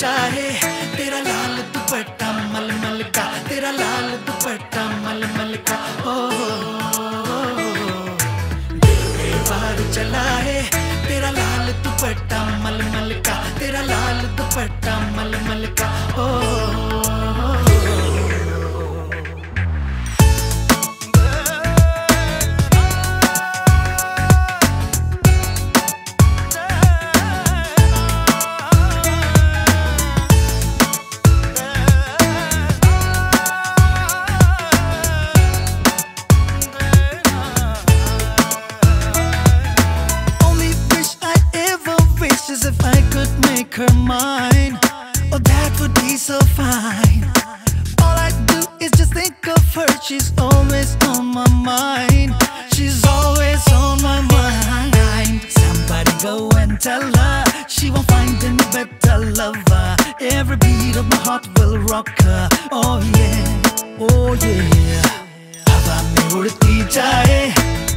चाहे तेरा लाल दुपट्टा Cause if I could make her mine Oh, that would be so fine. All I do is just think of her. She's always on my mind. She's always on my mind. Somebody go and tell her. She won't find any better lover. Every beat of my heart will rock her. Oh yeah, oh yeah.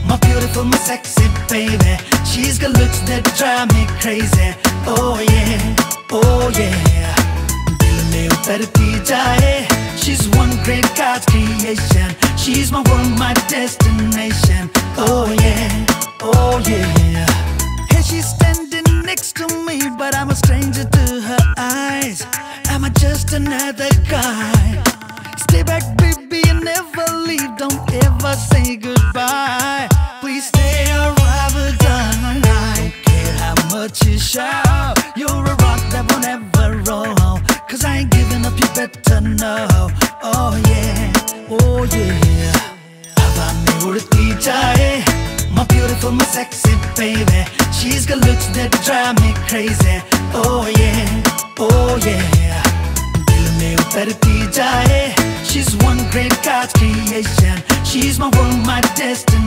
My beautiful, my sexy baby She's got looks that drive me crazy Oh yeah, oh yeah दिल में उतरती जाए She's one great God's creation She's my world, my destination Oh yeah, oh yeah And she's standing next to me But I'm a stranger to her eyes Am I just another guy? Stay back, baby, and never leave. Don't ever say goodbye. Please care how much you shout. You're a rock that won't ever roll. Cause I ain't giving up, you better know. Oh yeah, oh yeah. हवा में उड़ती जाए My beautiful, my sexy baby She's got looks that drive me crazy Oh yeah, oh yeah दिल में उतरती जाए She's one great God's creation She's my world, my destination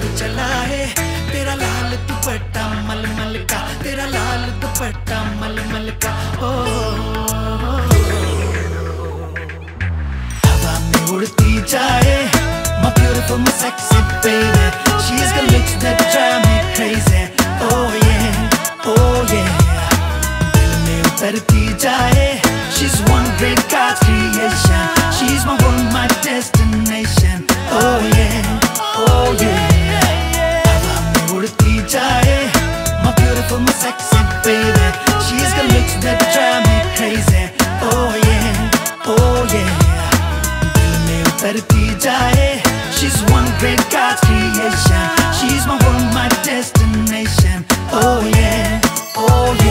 पे चला है तेरा लाल दुपट्टा मलमल का तेरा लाल दुपट्टा मलमल का ओ हवा में उड़ती जाए My beautiful, my sexy baby She's got looks that drive me crazy Oh yeah, oh yeah दिल में उतरती जाए She's one great God's creation She's one great God's creation. She's my world, my destination. Oh yeah, oh yeah.